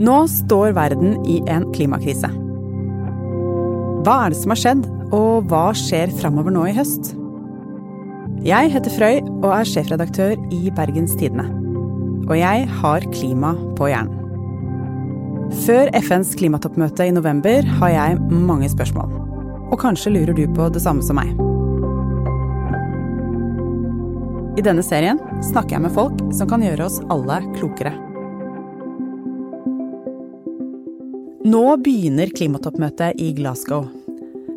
Nå står verden i en klimakrise. Hva er det som har skjedd, og hva skjer framover nå i høst? Jeg heter Frøy og er sjefredaktør i Bergens Tidende. Og jeg har klima på hjernen. Før FNs klimatoppmøte i november har jeg mange spørsmål. Og kanskje lurer du på det samme som meg. I denne serien snakker jeg med folk som kan gjøre oss alle klokere. Nå begynner klimatoppmøtet i Glasgow.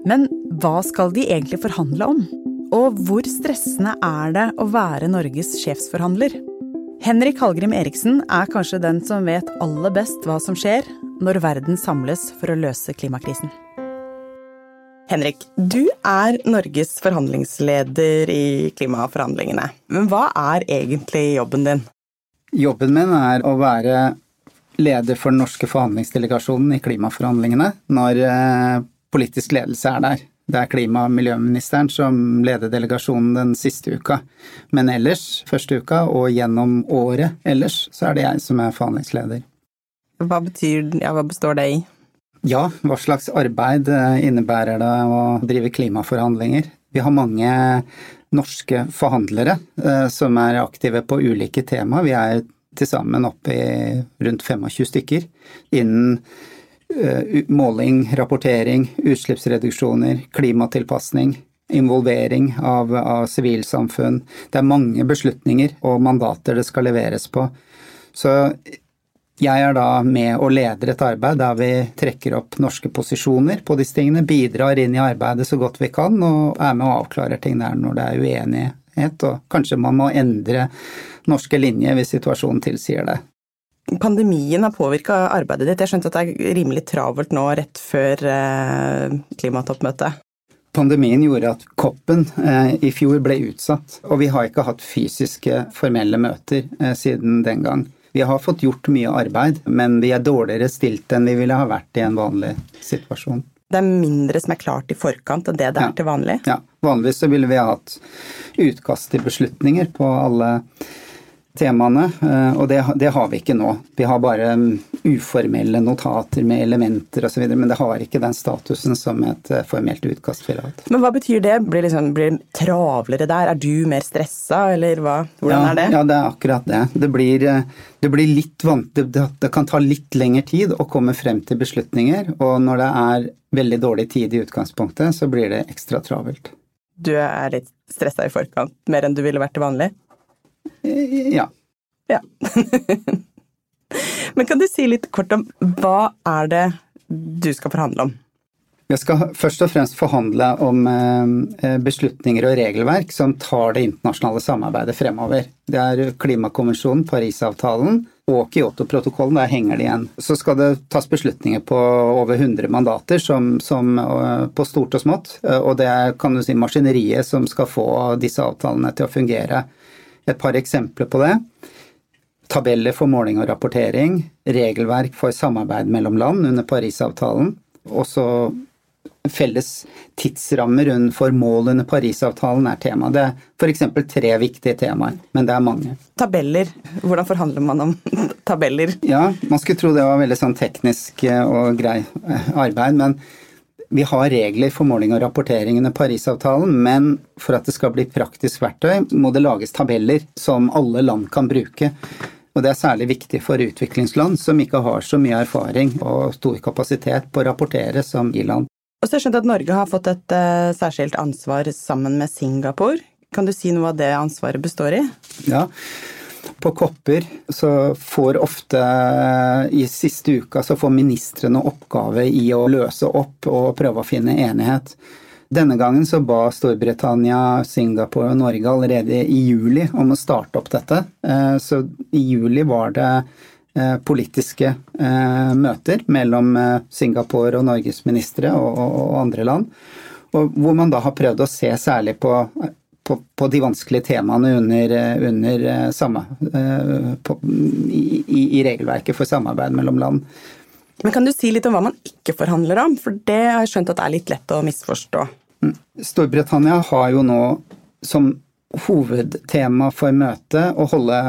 Men hva skal de egentlig forhandle om? Og hvor stressende er det å være Norges sjefsforhandler? Henrik Hallgrim Eriksen er kanskje den som vet aller best hva som skjer når verden samles for å løse klimakrisen. Henrik, du er Norges forhandlingsleder i klimaforhandlingene. Men hva er egentlig jobben din? Jobben min er å være leder for den norske forhandlingsdelegasjonen i klimaforhandlingene når eh, politisk ledelse er der. Det er klima- og miljøministeren som leder delegasjonen den siste uka. Men ellers, første uka og gjennom året ellers, så er det jeg som er forhandlingsleder. Hva betyr ja, hva består det i? Ja, hva slags arbeid eh, innebærer det å drive klimaforhandlinger? Vi har mange norske forhandlere eh, som er aktive på ulike tema. Vi er til sammen oppe i rundt 25 stykker innen uh, måling, rapportering, utslippsreduksjoner, klimatilpasning, involvering av, av sivilsamfunn. Det er mange beslutninger og mandater det skal leveres på. Så jeg er da med og leder et arbeid der vi trekker opp norske posisjoner på disse tingene, bidrar inn i arbeidet så godt vi kan og er med og avklarer ting der når det er uenighet, og kanskje man må endre norske linjer hvis situasjonen tilsier det. Pandemien har påvirka arbeidet ditt. Jeg skjønte at det er rimelig travelt nå rett før eh, klimatoppmøtet. Pandemien gjorde at COP-en eh, i fjor ble utsatt, og vi har ikke hatt fysiske, formelle møter eh, siden den gang. Vi har fått gjort mye arbeid, men vi er dårligere stilt enn vi ville ha vært i en vanlig situasjon. Det er mindre som er klart i forkant enn det det ja. er til vanlig? Ja, vanligvis så ville vi ha hatt utkast til beslutninger på alle temaene, eh, og det, det, har vi ikke nå. Vi har bare mm, uformelle notater med elementer osv., men det har ikke den statusen som et eh, formelt utkast ville hatt. Men hva betyr det? Blir, liksom, blir det travlere der? Er du mer stressa, eller hva? hvordan ja, er det? Ja, det er akkurat det. Det blir, eh, det blir litt vant, det, det kan ta litt lengre tid å komme frem til beslutninger, og når det er veldig dårlig tid i utgangspunktet, så blir det ekstra travelt. Du er litt stressa i forkant, mer enn du ville vært til vanlig? Ja. Ja. Men kan du si litt kort om hva er det du skal forhandle om? Jeg skal først og fremst forhandle om eh, beslutninger og regelverk som tar det internasjonale samarbeidet fremover. Det er Klimakonvensjonen, Parisavtalen og Kyoto-protokollen. Der henger de igjen. Så skal det tas beslutninger på over 100 mandater, som, som, eh, på stort og smått. Eh, og det er kan du si, maskineriet som skal få disse avtalene til å fungere. Et par eksempler på det. Tabeller for måling og rapportering, regelverk for samarbeid mellom land under Parisavtalen, også felles tidsrammer for mål under Parisavtalen er tema. Det er f.eks. tre viktige temaer, men det er mange. Tabeller, hvordan forhandler man om tabeller? Ja, man skulle tro det var veldig sånn teknisk og grei arbeid, men vi har regler for måling og rapportering under Parisavtalen, men for at det skal bli praktisk verktøy, må det lages tabeller som alle land kan bruke. Og det er særlig viktig for utviklingsland som ikke har så mye erfaring og stor kapasitet på å rapportere som i-land. Og så har jeg skjønt at Norge har fått et uh, særskilt ansvar sammen med Singapore. Kan du si noe av det ansvaret består i? Ja, på kopper så får ofte i siste uka så får ministrene oppgave i å løse opp og prøve å finne enighet. Denne gangen så ba Storbritannia, Singapore og Norge allerede i juli om å starte opp dette. Eh, så i juli var det eh, politiske eh, møter mellom Singapore og Norges ministre og andre land. Hvor man da har prøvd å se særlig på på, på, de vanskelige temaene under, under eh, samme, eh, på, i, i, regelverket for samarbeid mellom land. Men Kan du si litt om hva man ikke forhandler om? For det har jeg skjønt at det er litt lett å misforstå. Mm. Storbritannia har jo nå, som hovedtema for møtet å holde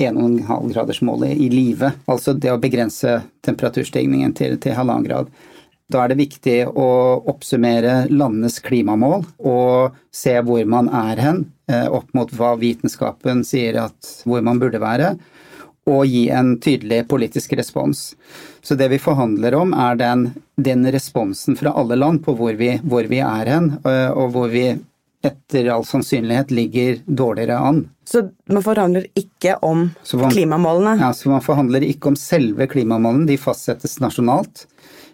1,5-gradersmålet i live. Altså det å begrense temperaturstigningen til, til halvannen grad. Da er det viktig å oppsummere landenes klimamål og se hvor man er hen, eh, opp mot hva vitenskapen sier at hvor man burde være, og gi en tydelig politisk respons. Så det vi forhandler om, er den, den responsen fra alle land på hvor vi, hvor vi er hen, eh, og hvor vi etter all sannsynlighet ligger dårligere an. Så man forhandler ikke om man, klimamålene? Ja, så man forhandler ikke om selve klimamålene, de fastsettes nasjonalt.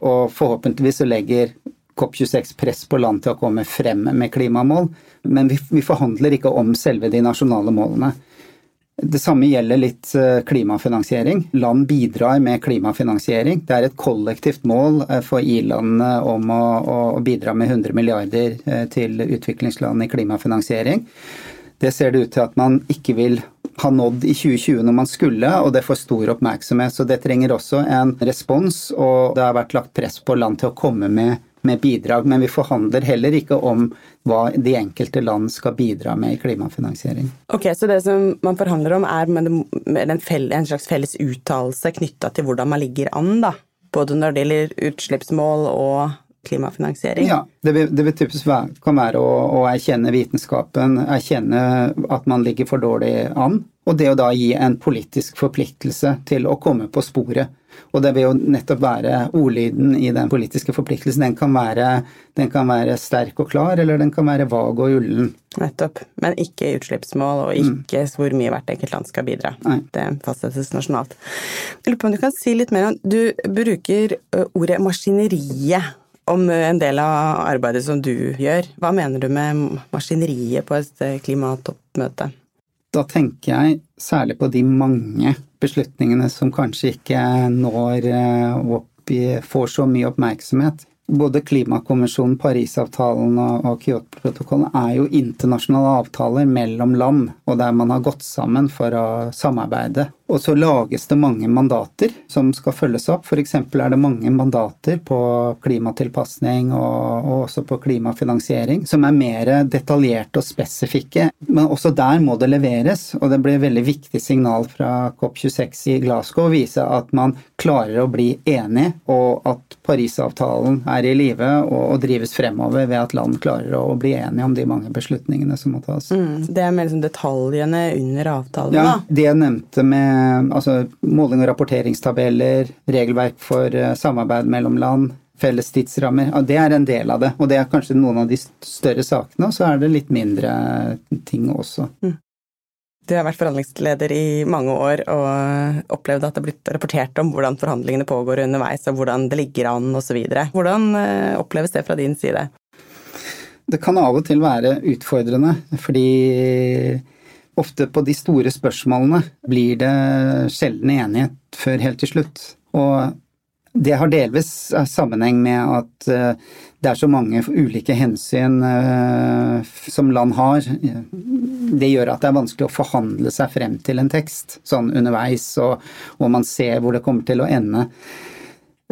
Og forhåpentligvis så legger COP26 press på land til å komme frem med klimamål, men vi, vi forhandler ikke om selve de nasjonale målene. Det samme gjelder litt eh, klimafinansiering. Land bidrar med klimafinansiering. Det er et kollektivt mål eh, for i-landene om å, å, bidra med 100 milliarder eh, til utviklingsland i klimafinansiering. Det ser det ut til at man ikke vil ha nådd i 2020 når man skulle, og det får stor oppmerksomhet. Så det trenger også en respons, og det har vært lagt press på land til å komme med med bidrag, men vi forhandler heller ikke om hva de enkelte land skal bidra med i klimafinansiering. Ok, Så det som man forhandler om er en, slags felles uttalelse knytta til hvordan man ligger an, da? Både når det gjelder utslippsmål og klimafinansiering? Ja, det vil, det vil typisk være, kan være å, å, erkjenne vitenskapen, erkjenne at man ligger for dårlig an, og det å da gi en politisk forpliktelse til å komme på sporet. Og det vil jo nettopp være ordlyden i den politiske forpliktelsen. Den kan, være, den kan være sterk og klar, eller den kan være vag og ullen. Nettopp. Men ikke utslippsmål, og ikke mm. hvor mye hvert enkelt land skal bidra. Nei. Det fastsettes nasjonalt. Jeg lurer på om du kan si litt mer om Du bruker ordet maskineriet om en del av arbeidet som du gjør. Hva mener du med maskineriet på et klimatoppmøte? Da tenker jeg særlig på de mange beslutningene som kanskje ikke når eh, opp får så mye oppmerksomhet både Klimakonvensjonen, Parisavtalen og Kyoto-protokollen er jo internasjonale avtaler mellom land, og der man har gått sammen for å samarbeide. Og så lages det mange mandater som skal følges opp. F.eks. er det mange mandater på klimatilpasning og, og også på klimafinansiering som er mer detaljerte og spesifikke. Men også der må det leveres, og det blir et veldig viktig signal fra COP26 i Glasgow å vise at man klarer å bli enig, og at Parisavtalen er er i live og, og, drives fremover ved at land klarer å, bli enige om de mange beslutningene som må tas. Mm, det er mer liksom detaljene under avtalen, ja, da? Det jeg nevnte med altså, måling- og rapporteringstabeller, regelverk for uh, samarbeid mellom land, felles tidsrammer, ja, det er en del av det. Og det er kanskje noen av de større sakene, og så er det litt mindre ting også. Mm. Du har vært forhandlingsleder i mange år og opplevd at det har blitt rapportert om hvordan forhandlingene pågår underveis og hvordan det ligger an osv. Hvordan eh, oppleves det fra din side? Det kan av og til være utfordrende, fordi ofte på de store spørsmålene blir det sjelden enighet før helt til slutt. Og det har delvis sammenheng med at eh, det er så mange ulike hensyn eh, som land har det gjør at det er vanskelig å forhandle seg frem til en tekst sånn underveis, og, og man ser hvor det kommer til å ende.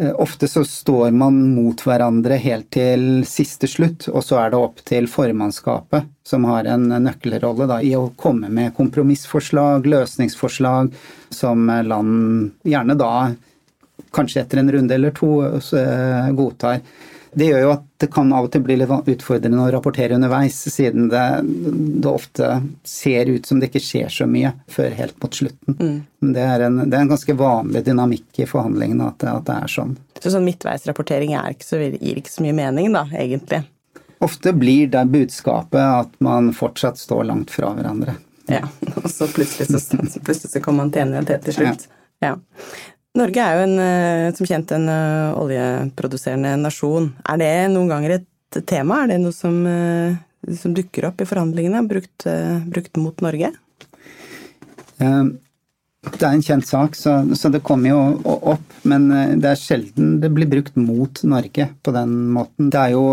Eh, ofte så står man mot hverandre helt til siste slutt, og så er det opp til formannskapet, som har en nøkkelrolle da, i å komme med kompromissforslag, løsningsforslag, som land gjerne da, kanskje etter en runde eller to, eh, godtar. Det gjør jo at det kan av og til bli litt utfordrende å rapportere underveis, siden det, det ofte ser ut som det ikke skjer så mye før helt mot slutten. Mm. Det, er en, det, er en, ganske vanlig dynamikk i forhandlingene at det, at det er sånn. Så sånn midtveisrapportering ikke så, gir ikke så mye mening, da, egentlig? Ofte blir det budskapet at man fortsatt står langt fra hverandre. Ja, og så plutselig så, plutselig så kommer man til enighet til slutt. Ja. ja. Norge er jo en, eh, som kjent en eh, oljeproduserende nasjon. Er det noen ganger et tema? Er det noe som, eh, som dukker opp i forhandlingene, brukt, brukt mot Norge? Det er en kjent sak, så, så, det kommer jo opp. Men det er sjelden det blir brukt mot Norge på den måten. Det er jo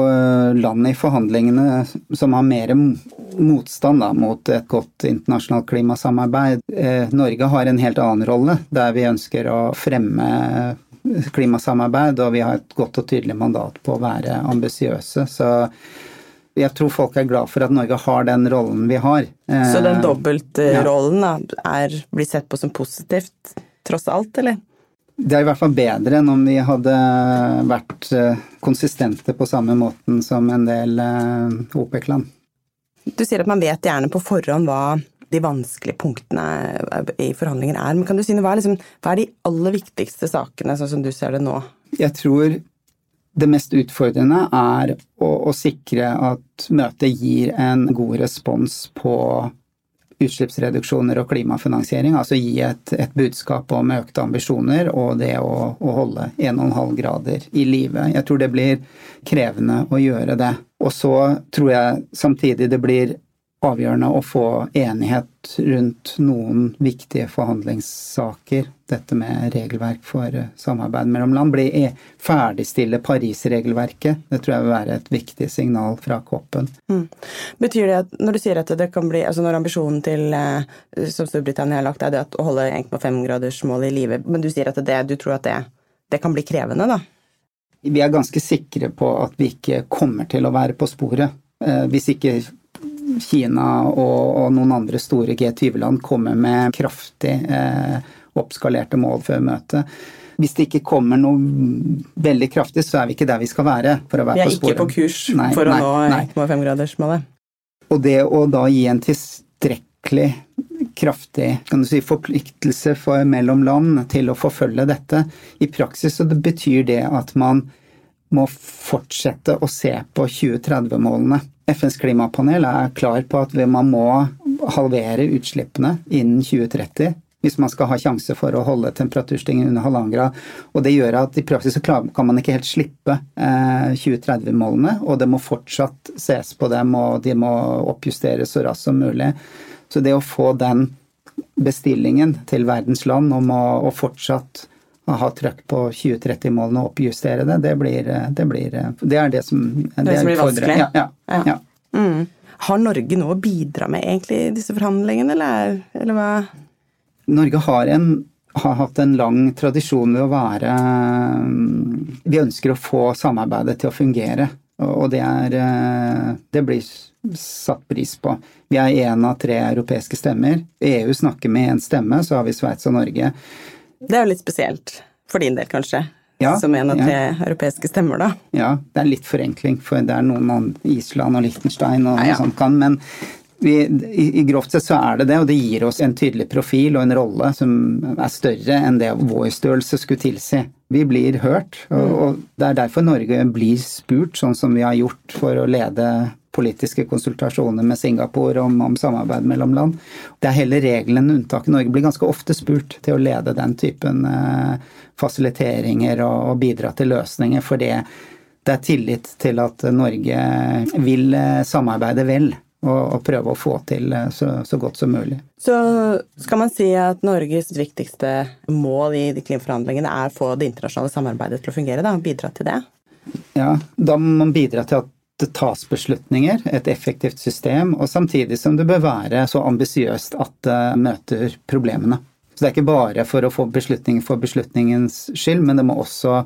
land i forhandlingene som har mer motstand da, mot et godt internasjonalt klimasamarbeid. Eh, Norge har en helt annen rolle, der vi ønsker å fremme klimasamarbeid, og vi har et godt og tydelig mandat på å være ambisiøse. Jeg tror folk er glad for at Norge har den rollen vi har. Så den eh, dobbeltrollen ja. er, blir sett på som positivt, tross alt, eller? Det er i hvert fall bedre enn om vi hadde vært eh, konsistente på samme måten som en del eh, OPEC-land. Du sier at man vet gjerne på forhånd hva de vanskelige punktene i forhandlinger er. Men kan du si noe, hva er, liksom, hva er de aller viktigste sakene, sånn som du ser det nå? Jeg tror det mest utfordrende er å, å, sikre at møtet gir en god respons på utslippsreduksjoner og klimafinansiering. Altså gi et, et budskap om økte ambisjoner og det å, å holde 1,5 grader i live. Jeg tror det blir krevende å gjøre det. Og så tror jeg samtidig det blir avgjørende å få enighet rundt noen viktige forhandlingssaker. Dette med regelverk for eh, samarbeid mellom land. Bli ferdigstille Paris-regelverket. Det tror jeg vil være et viktig signal fra COP-en. Mm. Betyr det at når du sier at det kan bli altså Når ambisjonen til eh, som Storbritannia har lagt, er det å holde 1,5-gradersmålet i live, men du sier at det, du tror at det, det kan bli krevende, da? Vi er ganske sikre på at vi ikke kommer til å være på sporet. Eh, hvis ikke Kina og, og noen andre store G20-land kommer med kraftig eh, oppskalerte mål før møtet. Hvis det ikke kommer noe veldig kraftig, så er vi ikke der vi skal være. for å være på sporet. Vi er ikke på kurs nei, for å nå 1,5-gradersmålet. Og det å da gi en tilstrekkelig kraftig kan du si, forpliktelse for mellom land til å forfølge dette, i praksis så det betyr det at man må fortsette å se på 2030-målene. FNs klimapanel er klar på at man må halvere utslippene innen 2030 hvis man skal ha sjanse for å holde temperaturstigningen under halvannen grad. Og det gjør at i praksis så kan man ikke helt slippe eh, 2030-målene, og det må fortsatt ses på dem, og de må oppjusteres så raskt som mulig. Så det å få den bestillingen til verdens land om å, å fortsatt ha trøkk på 2030-målene og oppjustere det, det blir, det blir Det er det som Det, det som blir vanskelig? Ja. ja, ja. ja. Mm. Har Norge noe å bidra med egentlig i disse forhandlingene, eller, eller hva? Norge har, en, har hatt en lang tradisjon ved å være Vi ønsker å få samarbeidet til å fungere. Og det, er, det blir satt pris på. Vi er én av tre europeiske stemmer. EU snakker med én stemme, så har vi Sveits og Norge. Det er jo litt spesielt. For din del, kanskje. Ja, som en av tre ja. europeiske stemmer, da. Ja, det er litt forenkling, for det er noen Island og Liechtenstein og ja, ja. sånt kan, men vi, i, i, grovt sett så er det det, og det gir oss en tydelig profil og en rolle som er større enn det vår størrelse skulle tilsi. Vi blir hørt, og, mm. og det er derfor Norge blir spurt, sånn som vi har gjort for å lede politiske konsultasjoner med Singapore om, om, samarbeid mellom land. Det er heller regelen enn unntaket. Norge blir ganske ofte spurt til å lede den typen eh, fasiliteringer og, og, bidra til løsninger, for det er tillit til at Norge vil eh, samarbeide vel. Og, og, prøve å få til eh, så, så, godt som mulig. Så skal man si at Norges viktigste mål i de klimaforhandlingene er å få det internasjonale samarbeidet til å fungere? da, og Bidra til det? Ja, da må man bidra til at det tas beslutninger, et effektivt system, og samtidig som det bør være så ambisiøst at det møter problemene. Så det er ikke bare for å få beslutninger for beslutningens skyld, men det må også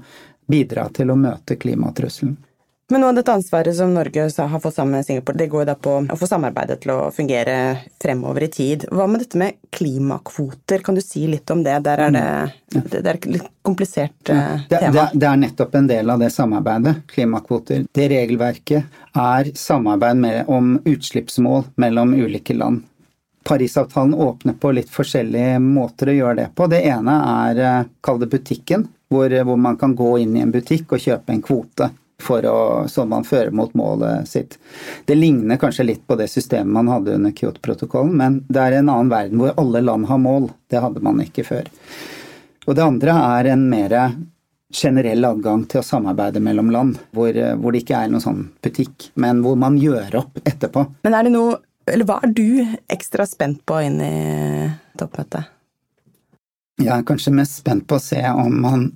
bidra til å møte klimatrusselen. Men noe av dette ansvaret som Norge har fått sammen med Singapore, det går jo da på å få samarbeidet til å fungere fremover i tid. Hva med dette med klimakvoter, kan du si litt om det? Der er det, mm. det er et litt komplisert ja. Eh, det, tema. Det, det, er nettopp en del av det samarbeidet, klimakvoter. Det regelverket er samarbeid med, om utslippsmål mellom ulike land. Parisavtalen åpner på litt forskjellige måter å gjøre det på. Det ene er, eh, kall det butikken, hvor, hvor man kan gå inn i en butikk og kjøpe en kvote å, så man fører mot målet sitt. Det ligner kanskje litt på det systemet man hadde under Kyoto-protokollen, men det er en annen verden hvor alle land har mål. Det hadde man ikke før. Og det andre er en mer generell adgang til å samarbeide mellom land, hvor, hvor det ikke er noen sånn butikk, men hvor man gjør opp etterpå. Men er det noe, eller hva er du ekstra spent på inn i toppmøtet? Jeg er kanskje mest spent på å se om man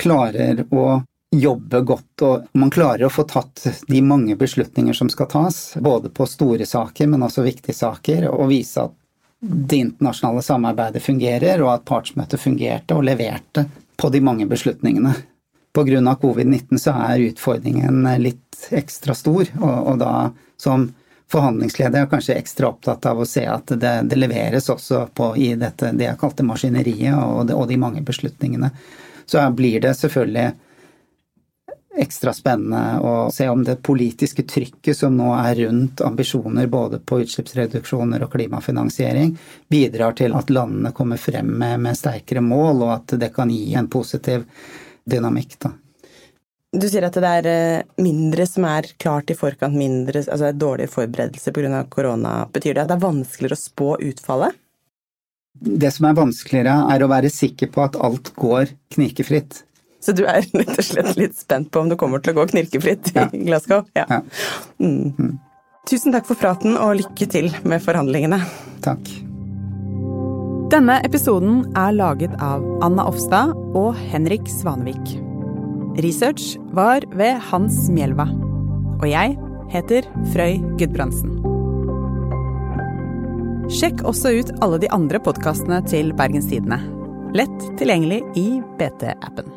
klarer å jobbe godt, og man klarer å få tatt de mange beslutninger som skal tas, både på store saker, men også viktige saker, og vise at det internasjonale samarbeidet fungerer, og at partsmøtet fungerte og leverte på de mange beslutningene. Pga. covid-19 så er utfordringen litt ekstra stor, og, og da som forhandlingsleder er jeg kanskje ekstra opptatt av å se at det, det leveres også på, i dette, det jeg kalte maskineriet og, og de mange beslutningene. Så blir det selvfølgelig ekstra spennende å se om det politiske trykket som nå er rundt ambisjoner både på utslippsreduksjoner og klimafinansiering, bidrar til at landene kommer frem med, med sterkere mål, og at det kan gi en positiv dynamikk. Da. Du sier at det er eh, mindre som er klart i forkant, mindre, altså dårlige forberedelser pga. korona. Betyr det at det er vanskeligere å spå utfallet? Det som er vanskeligere, er å være sikker på at alt går knirkefritt. Så du er rett og slett litt spent på om det kommer til å gå knirkefritt ja. i Glasgow? Ja. ja. Mm. Mm. Tusen takk for praten, og lykke til med forhandlingene. Takk. Denne episoden er laget av Anna Offstad og Henrik Svanevik. Research var ved Hans Mjelva. Og jeg heter Frøy Gudbrandsen. Sjekk også ut alle de andre podkastene til Bergens Tidende. Lett tilgjengelig i BT-appen.